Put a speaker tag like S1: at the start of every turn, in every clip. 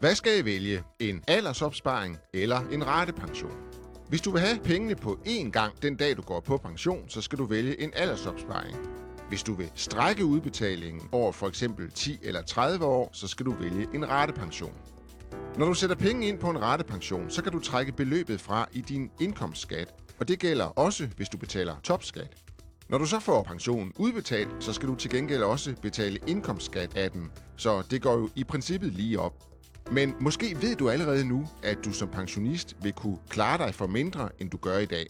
S1: Hvad skal jeg vælge? En aldersopsparing eller en ratepension? Hvis du vil have pengene på én gang den dag, du går på pension, så skal du vælge en aldersopsparing. Hvis du vil strække udbetalingen over for eksempel 10 eller 30 år, så skal du vælge en ratepension. Når du sætter penge ind på en ratepension, så kan du trække beløbet fra i din indkomstskat, og det gælder også, hvis du betaler topskat. Når du så får pensionen udbetalt, så skal du til gengæld også betale indkomstskat af den, så det går jo i princippet lige op. Men måske ved du allerede nu, at du som pensionist vil kunne klare dig for mindre, end du gør i dag.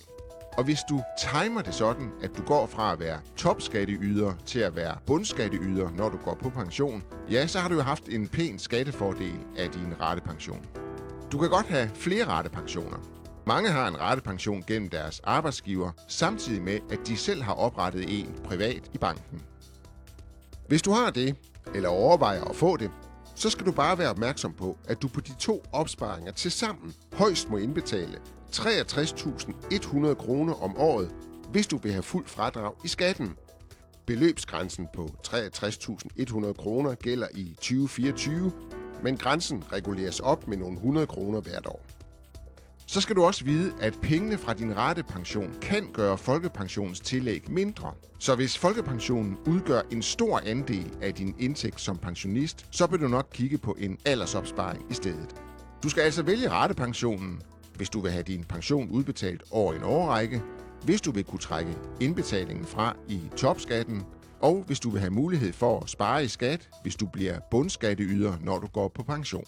S1: Og hvis du timer det sådan, at du går fra at være topskatteyder til at være bundskatteyder, når du går på pension, ja, så har du jo haft en pæn skattefordel af din ratepension. Du kan godt have flere ratepensioner. Mange har en ratepension gennem deres arbejdsgiver, samtidig med, at de selv har oprettet en privat i banken. Hvis du har det, eller overvejer at få det, så skal du bare være opmærksom på, at du på de to opsparinger til sammen højst må indbetale 63.100 kroner om året, hvis du vil have fuld fradrag i skatten. Beløbsgrænsen på 63.100 kroner gælder i 2024, men grænsen reguleres op med nogle 100 kroner hvert år. Så skal du også vide, at pengene fra din ratepension kan gøre folkepensionens tillæg mindre. Så hvis folkepensionen udgør en stor andel af din indtægt som pensionist, så vil du nok kigge på en aldersopsparing i stedet. Du skal altså vælge ratepensionen, hvis du vil have din pension udbetalt over en årrække, hvis du vil kunne trække indbetalingen fra i topskatten, og hvis du vil have mulighed for at spare i skat, hvis du bliver bundskatteyder, når du går på pension.